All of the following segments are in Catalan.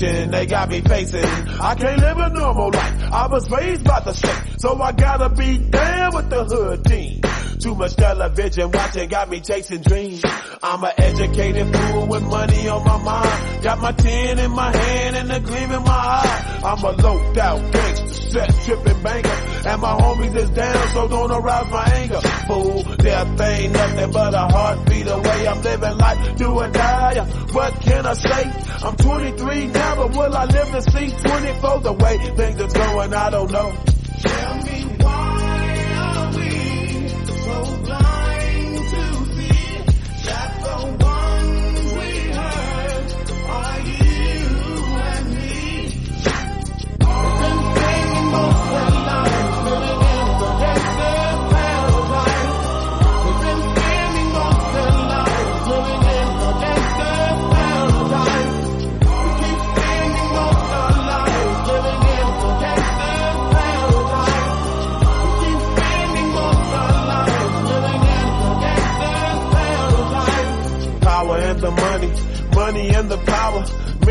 the situation they got me facing. I can't live a normal life. I was raised by the state, so I gotta be down with the hood team. Too much television watching got me chasing dreams. I'm an educated fool with money on my mind. Got my tin in my hand and a gleam in my eye. I'm a low out gangster, set tripping banker. And my homies is down, so don't arouse my anger. Fool, death ain't nothing but a heartbeat away. I'm living life, do or die. What can I say? I'm 23 now, but will I live to see 24 the way things are going? I don't know.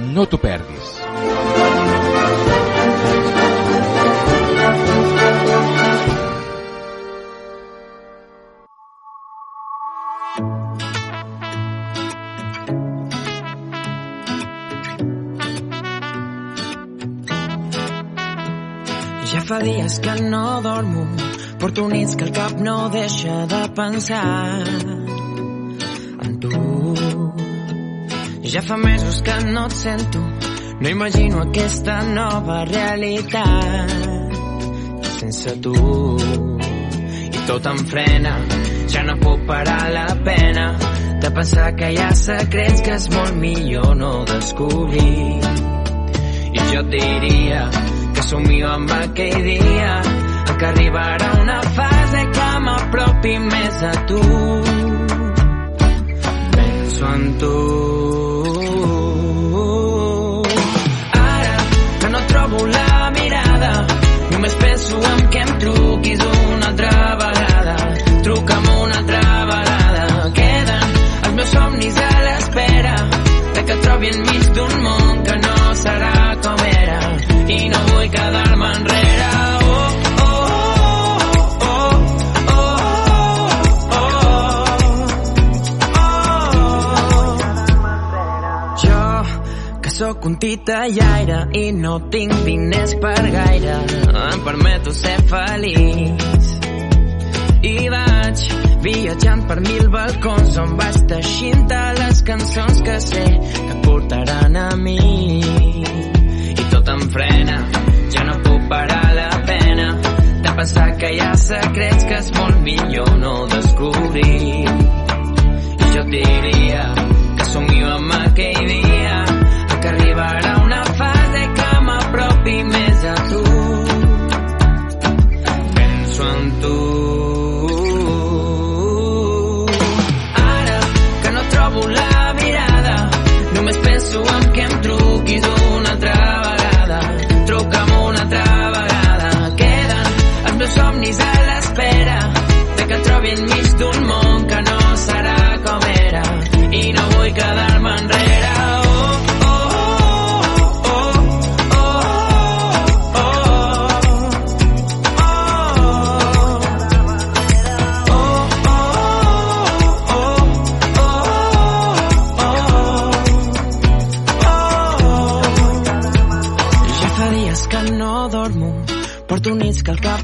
No t'ho perdis. Ja fa dies que no dormo, porto nits que el cap no deixa de pensar Ja fa mesos que no et sento, no imagino aquesta nova realitat sense tu. I tot em frena, ja no puc parar la pena de pensar que hi ha secrets que és molt millor no descobrir. I jo et diria que somio amb aquell dia en què arribarà una fase que m'apropi més a tu. Penso en tu. Suem que em truquis una altra vegada. Truca'm una altra vegada. Queden els meus somnis a l'espera de que et trobi enmig d'un món que no serà com era. I no vull quedar-me enrere. Oh, oh, oh, sóc un titellaire i no tinc diners per gaire. Em permeto ser feliç. I vaig viatjant per mil balcons on vaig teixint les cançons que sé que portaran a mi. I tot em frena, ja no puc parar la pena de pensar que hi ha secrets que és molt millor no descobrir. I jo diria que somio amb aquell dia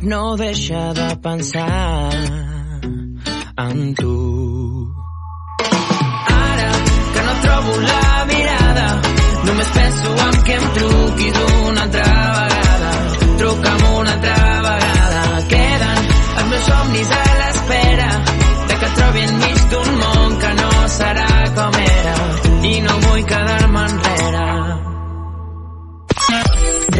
no deixa de pensar en tu. Ara que no trobo la mirada, només penso en que em truquis una altra vegada. Truca'm una altra vegada. Queden els meus somnis a l'espera de que trobi enmig d'un món que no serà com era i no vull quedar-me enrere.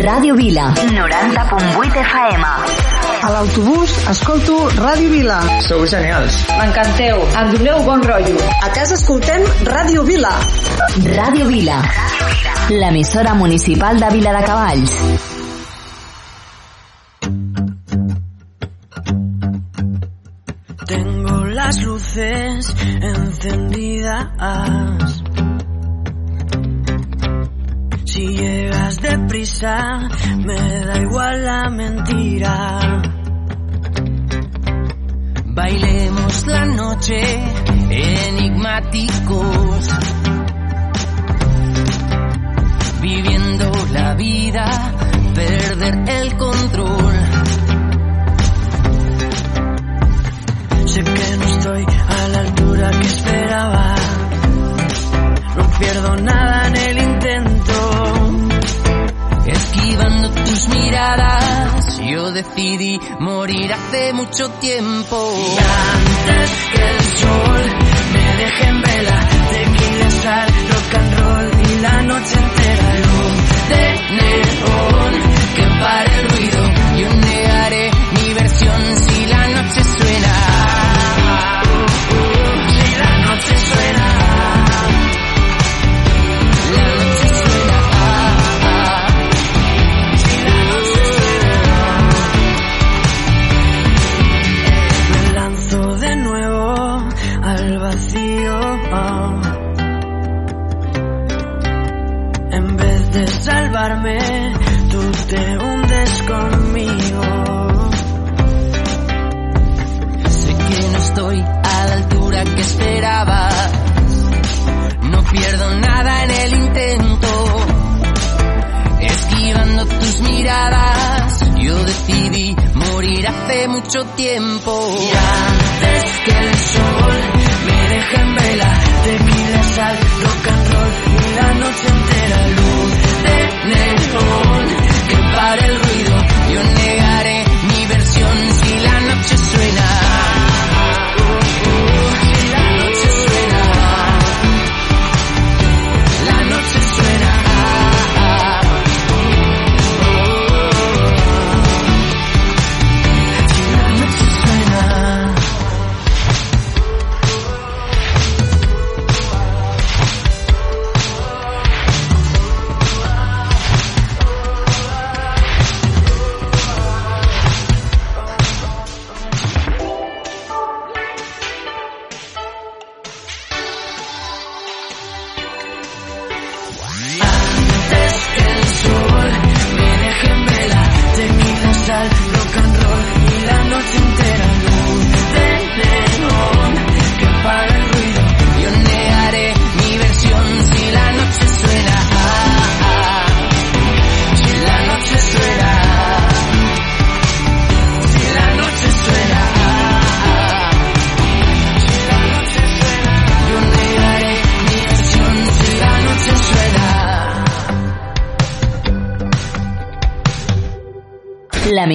Ràdio Vila, 90.8 FM. A l'autobús escolto Ràdio Vila. Sou genials. M'encanteu. Em doneu bon rotllo. A casa escoltem Ràdio Vila. Ràdio Vila, l'emissora municipal de Vila de Cavalls. Tengo las luces encendidas. Si llegas deprisa, me da igual la mentira. Bailemos la noche enigmáticos. Viviendo la vida, perder el control. Sé que no estoy a la altura que esperaba. No pierdo nada en el intento. Tus miradas, yo decidí morir hace mucho tiempo. Y antes que el sol me deje en vela, tequila, sal, rock and roll y la noche entera luz de neón que pare el ruido. Decidí morir hace mucho tiempo. Y antes que el sol me deje en vela, tequila, sal, rock and roll y la noche entera luz de neón que pare el ruido.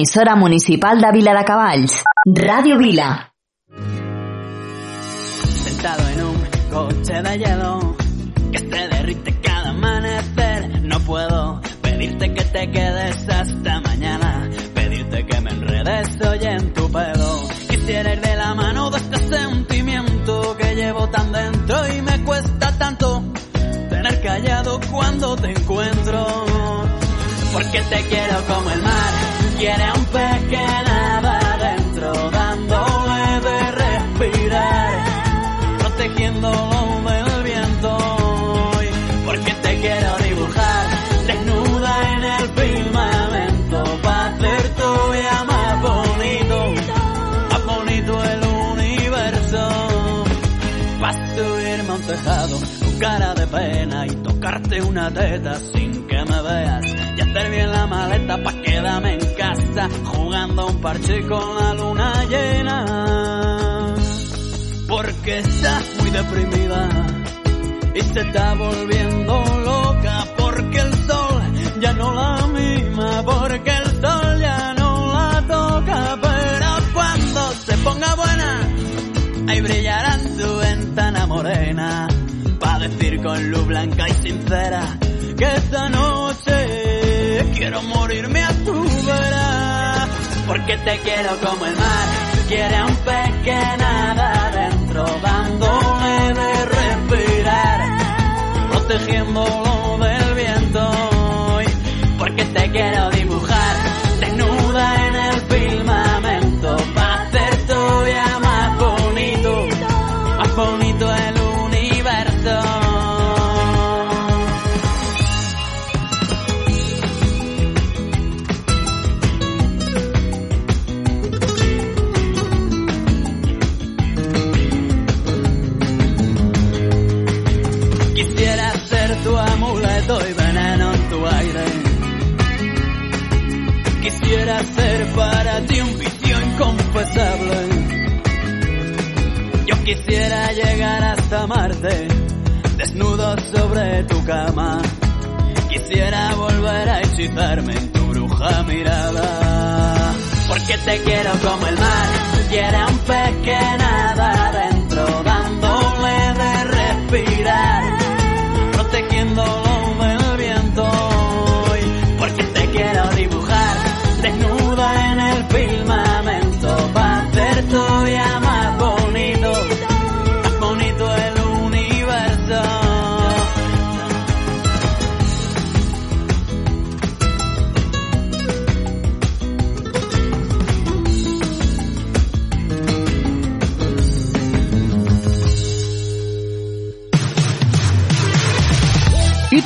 L'emissora municipal de Vila de Cavalls. Ràdio Vila. Sentado en un coche de hielo que se derrite cada amanecer. No puedo pedirte que te quedes hasta mañana, pedirte que me enredes hoy en tu pelo. Quisiera ir de la mano de este sentimiento que llevo tan dentro y me cuesta tanto tener callado cuando te encuentro. Porque te quiero como el mar, a un pez que nada adentro, dándole de respirar, protegiéndolo del viento. Porque te quiero dibujar, desnuda en el firmamento, para hacer tu vida más bonito, más bonito el universo. Para subirme a un tejado con cara de pena y tocarte una teta sin que me veas hacer bien la maleta pa' quedarme en casa jugando un parche con la luna llena. Porque estás muy deprimida y se está volviendo loca porque el sol ya no la mima, porque el sol ya no la toca, pero cuando se ponga buena, ahí brillará en tu ventana morena, pa' decir con luz blanca y sincera que esta noche quiero morirme a tu vera, porque te quiero como el mar, quiere un pez que nada adentro, dándole de respirar, protegiéndolo del viento, Ser para ti un vicio inconfesable. Yo quisiera llegar hasta Marte, desnudo sobre tu cama. Quisiera volver a hechizarme en tu bruja mirada. Porque te quiero como el mar, quiere un pez que nada adentro, dándole de respirar, protegiéndolo del viento.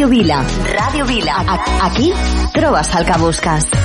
Radio Vila. Radio Vila. Aquí trobes el que busques.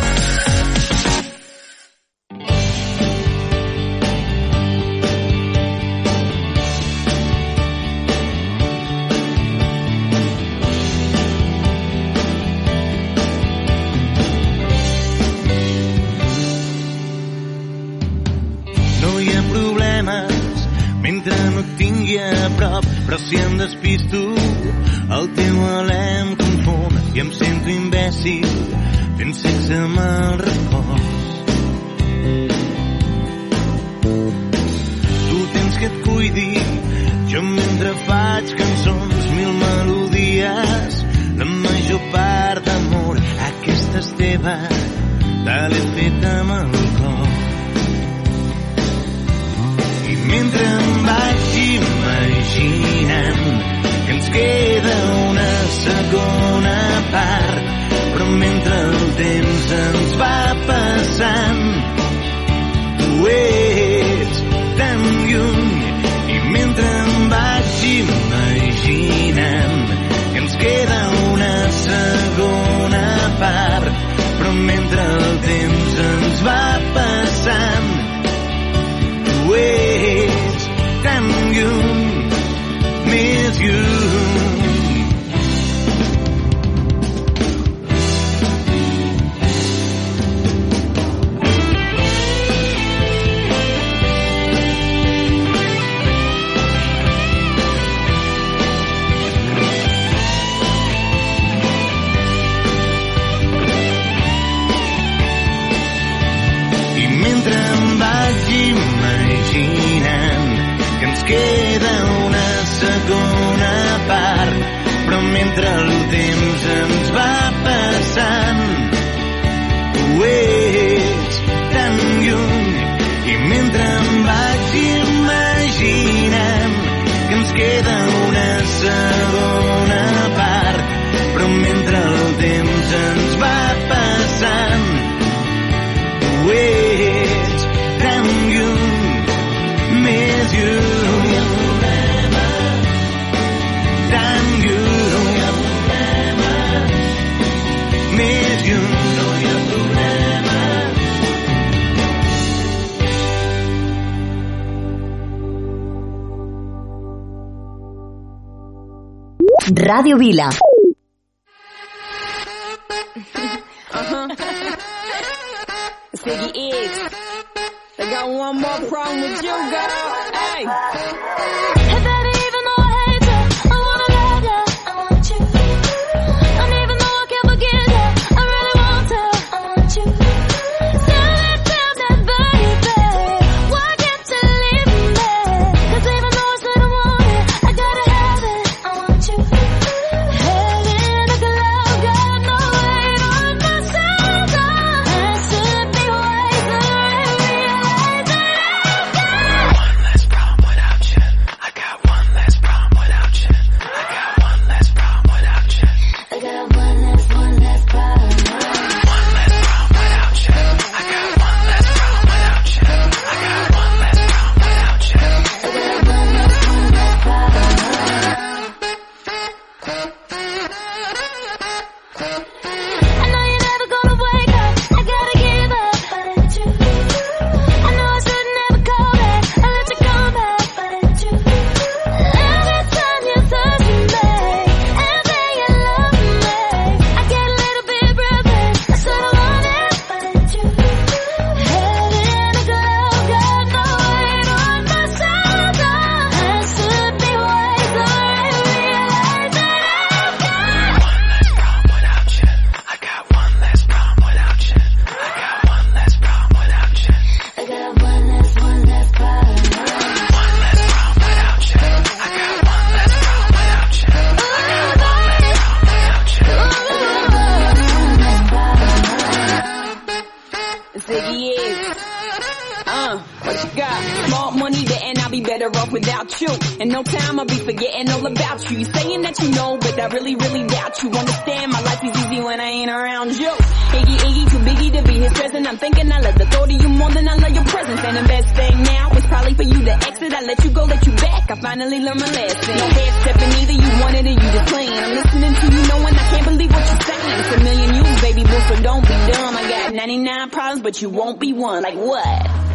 Radio Vila. Uh-huh. I got one more problem with you, girl. Hey. In no time I'll be forgetting all about you. You saying that you know, but I really, really doubt you. Understand my life is easy when I ain't around you. Iggy, Iggy, too biggie to be his present. I'm thinking I love the thought of you more than I love your presence. And the best thing now is probably for you to exit. I let you go, let you back. I finally learned my lesson. No head stepping either. You wanted it, you just playing. I'm listening to you knowing I can't believe what you're saying. It's a million you, baby boo, so don't be dumb. I got 99 problems, but you won't be one. Like what?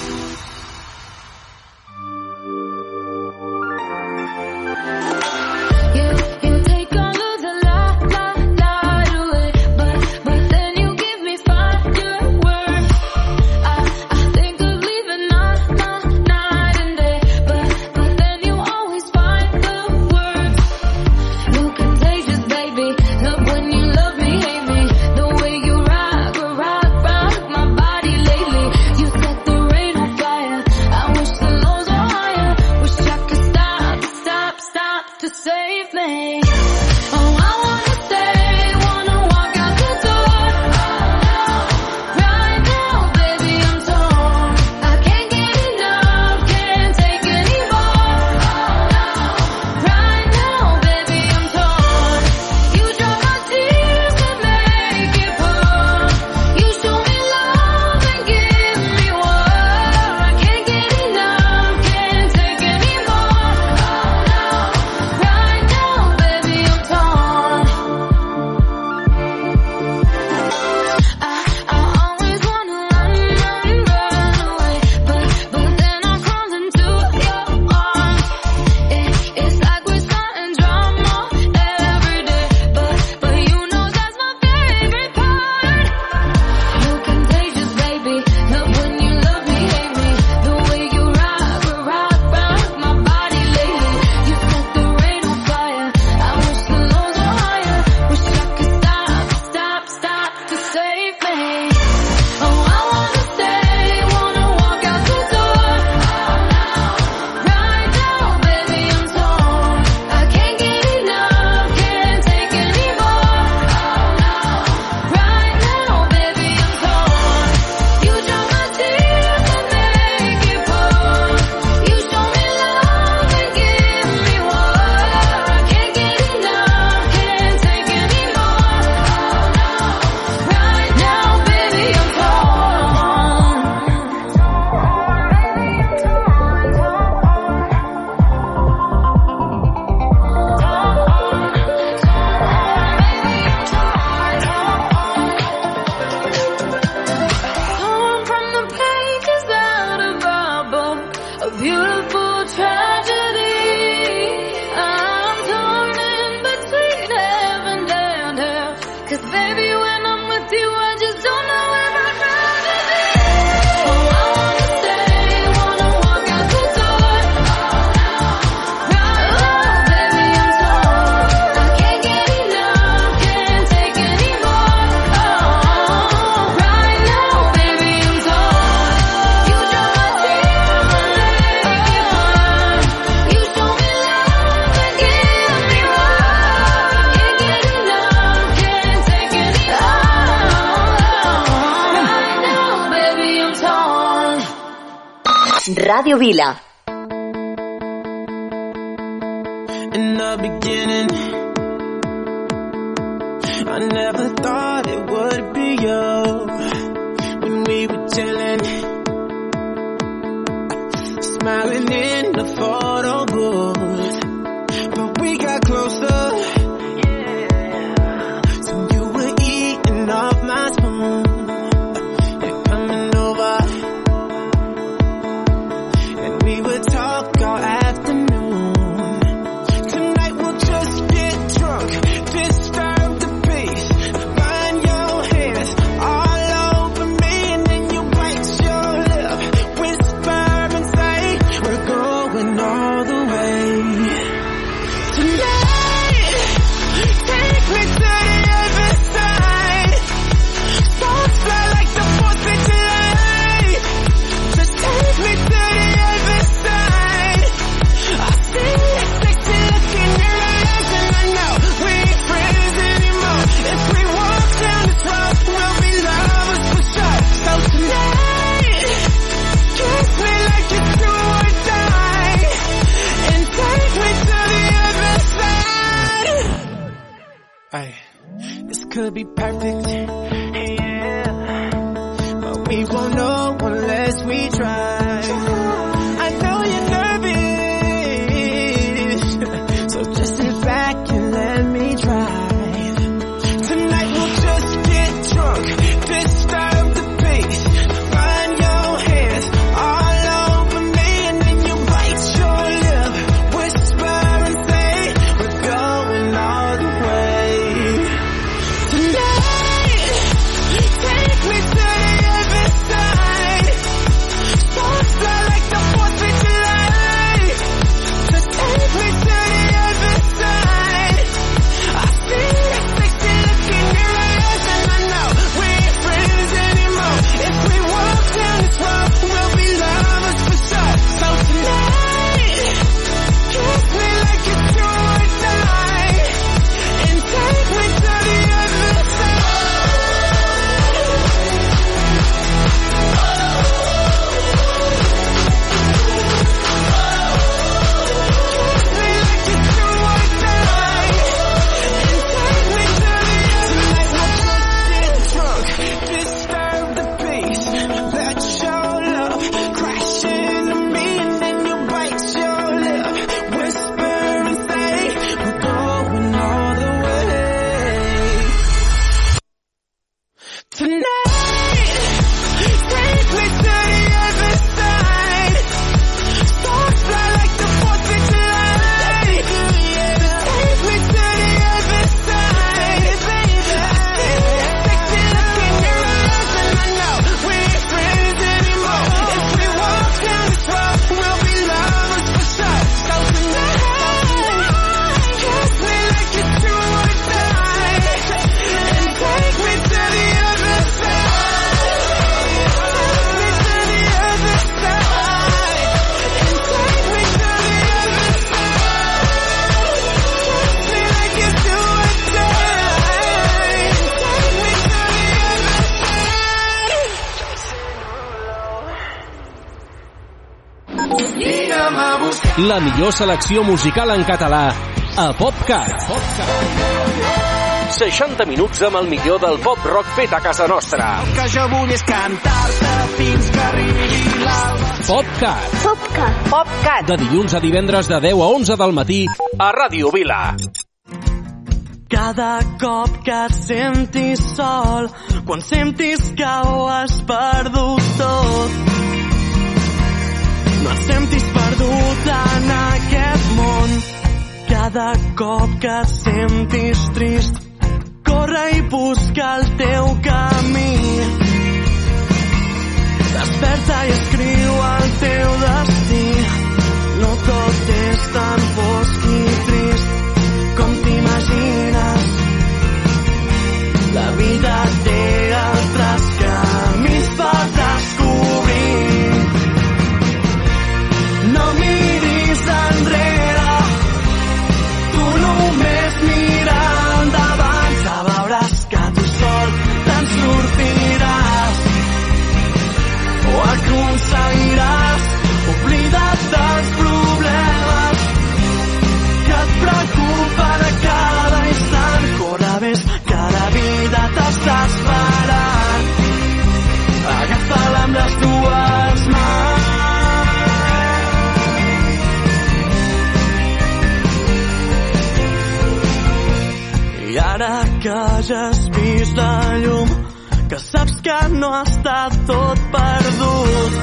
Vila. la millor selecció musical en català a PopCat. PopCat. 60 minuts amb el millor del pop rock fet a casa nostra. El que jo vull és cantar-te fins que arribi l'alba. PopCat. PopCat. PopCat. De dilluns a divendres de 10 a 11 del matí a Ràdio Vila. Cada cop que et sentis sol, quan sentis que ho has perdut tot, no et sentis món. Cada cop que et sentis trist, corre i busca el teu camí. Desperta i escriu el teu no està tot perdut.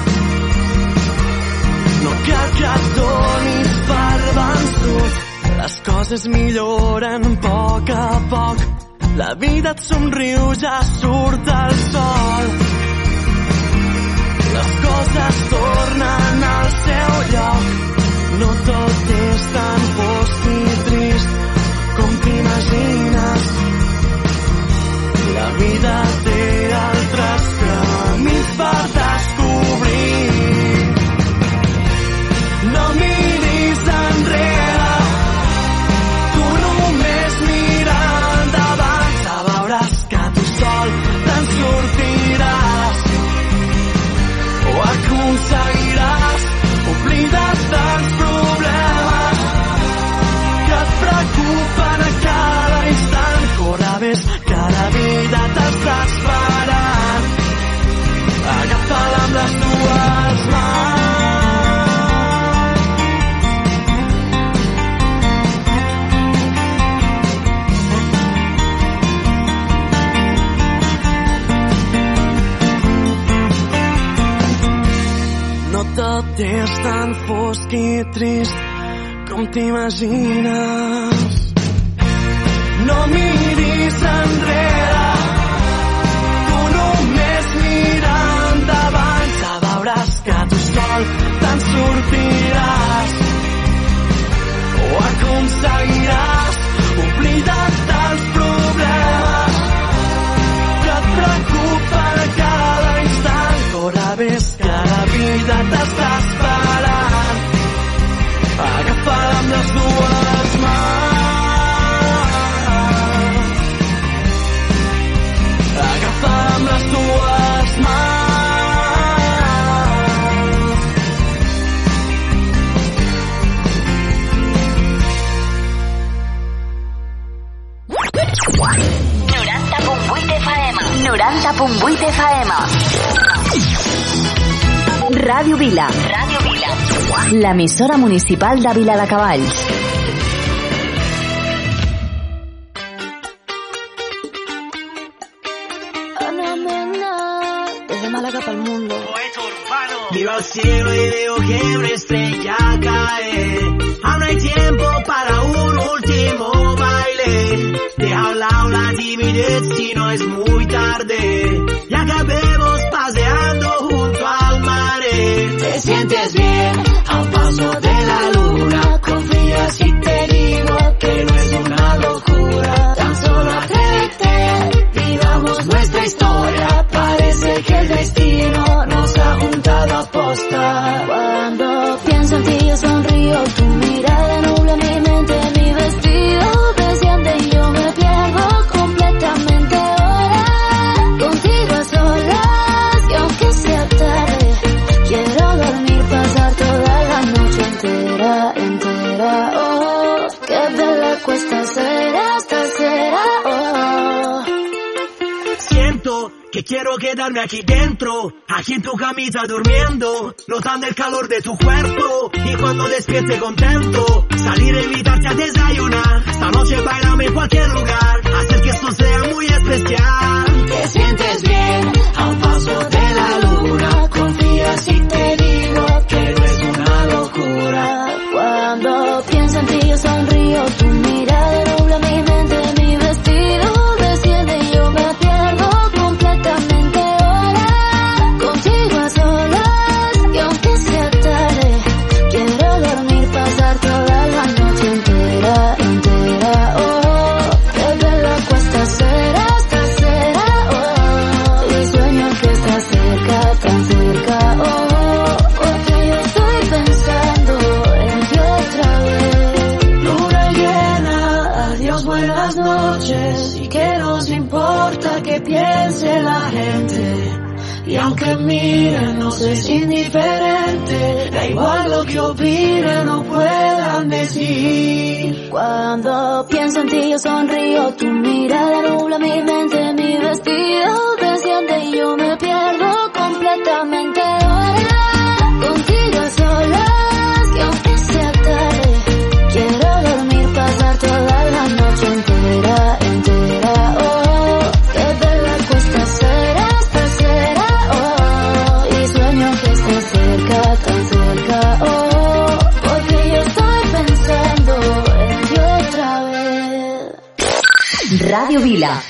No cal que et donis per vençut. Les coses milloren a poc a poc. La vida et somriu, ja surt el sol. Les coses tornen al seu lloc. No tot és tan fosc i trist com t'imagines. La vida té altres camins per descobrir. aquí trist com t'imagines. No miris enrere tu només mira endavant. Ja veuràs que tu sol te'n sortiràs. O aconseguiràs oblida't Pumbuit FM. Radio Vila. Ràdio Vila. Municipal de Vila de Cavalls. Miro al cielo y veo que quedarme aquí dentro, aquí en tu camisa durmiendo, notando el calor de tu cuerpo y cuando despierte contento, salir a invitarte a desayunar, esta noche bailame en cualquier lugar, hacer que esto sea muy especial. es indiferente, da igual lo que opinen o puedan decir. Cuando pienso en ti yo sonrío, tu mirada nubla mi mente, mi vestido Huila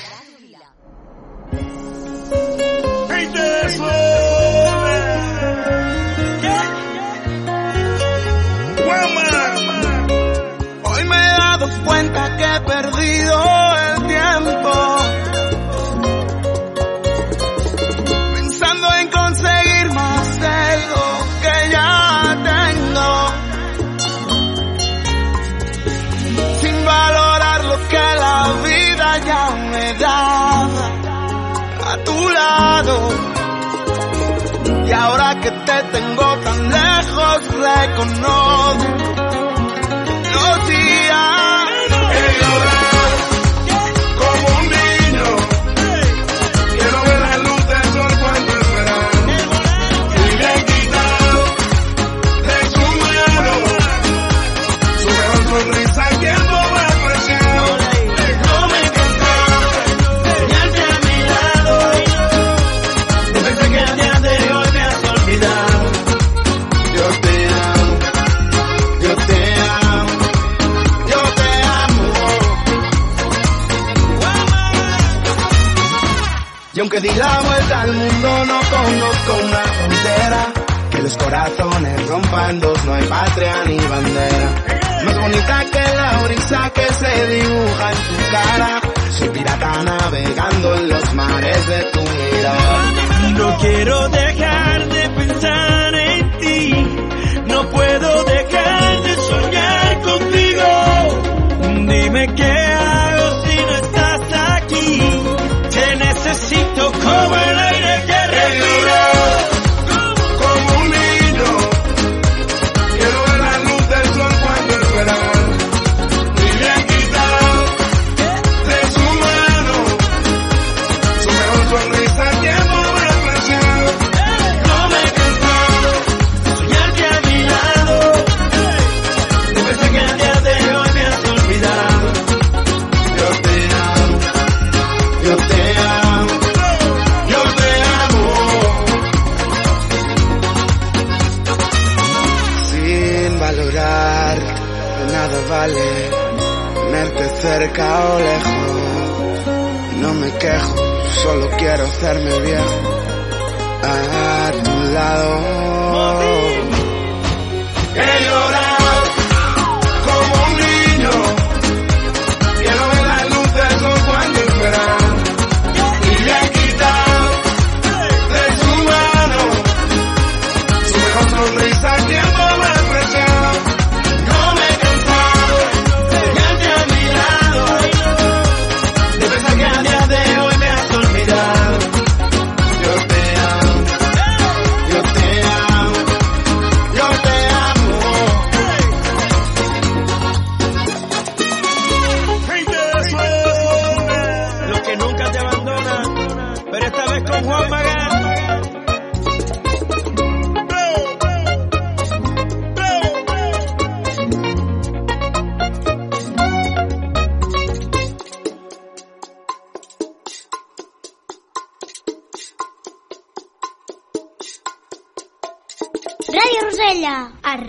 que te tengo tan lejos reconozco di la vuelta al mundo, no conozco una frontera. Que los corazones rompan dos, no hay patria ni bandera. Más bonita que la brisa que se dibuja en tu cara. Soy pirata navegando en los mares de tu mirada. No quiero dejar de pensar en ti, no puedo dejar de soñar contigo. Dime que cerca o lejos, no me quejo, solo quiero hacerme viejo. A tu lado.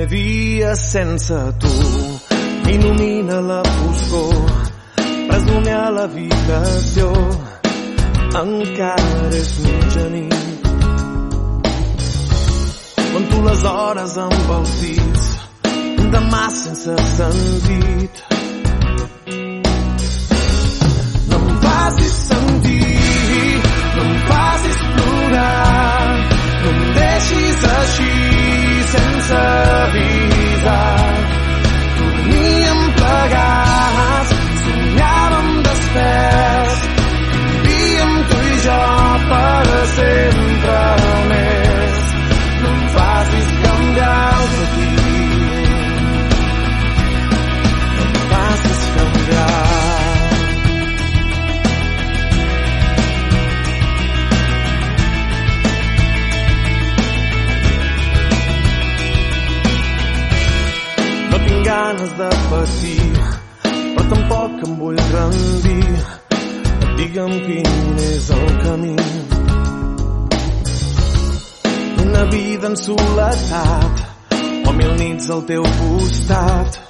primer dia sense tu. Il·lumina la foscor, presoner a l'habitació, encara és mitjanit. Conto les hores amb els dits demà sense sentit, canvi. Digue'm quin és el camí. Una vida en soledat o mil nits al teu costat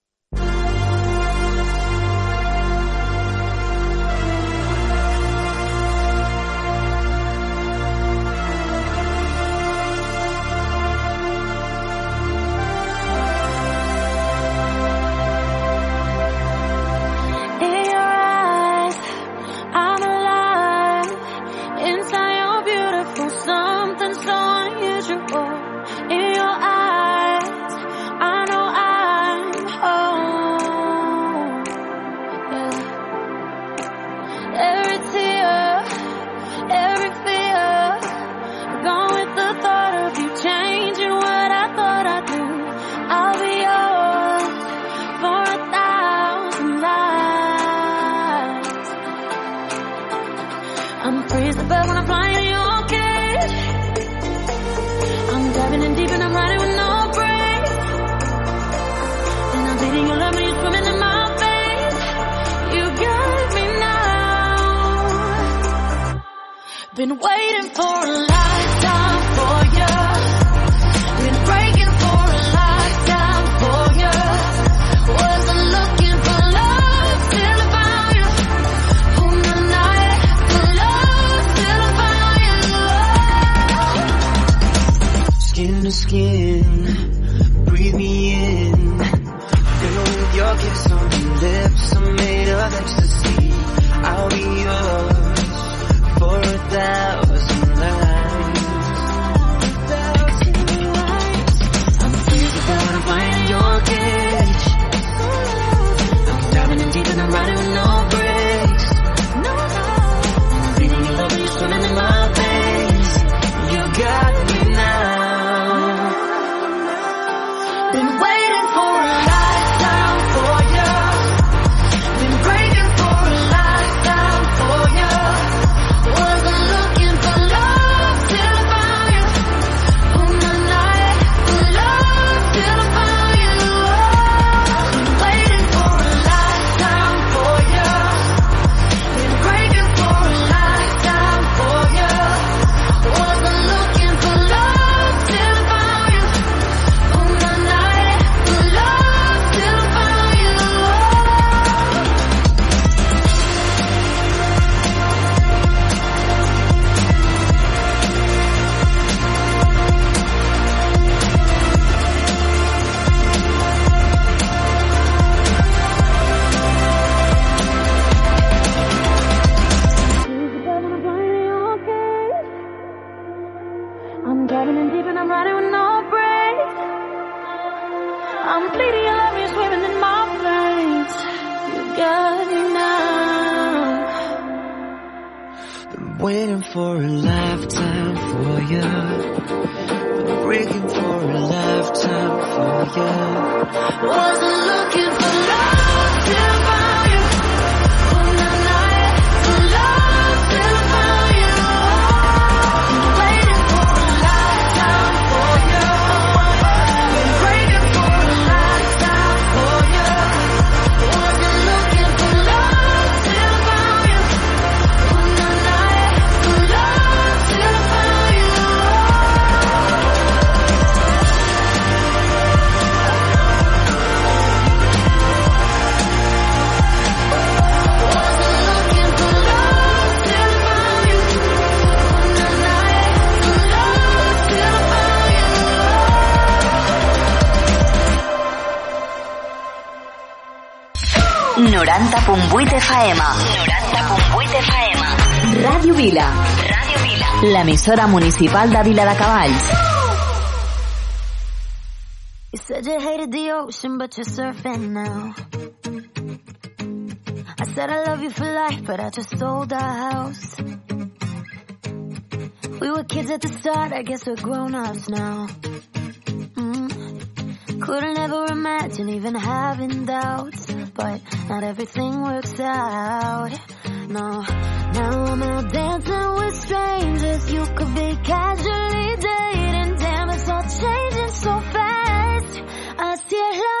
Been waiting for a driving in deep and I'm riding with no brakes. I'm bleeding, your love, you swimming in my veins. You got me now. Been waiting for a lifetime for you. Been breaking for a lifetime for you. Wasn't looking 90.8 FM. 90.8 FM. Ràdio Vila. Ràdio Vila. L'emissora municipal de Vila de Cavalls. You said you hated the ocean, but you're surfing now. I said I love you for life, but I just sold our house. We were kids at the start, I guess we're grown-ups now. Mm. Couldn't ever imagine even having doubts. but not everything works out. No, now I'm out dancing with strangers. You could be casually dating. Damn, it's all changing so fast. I see it.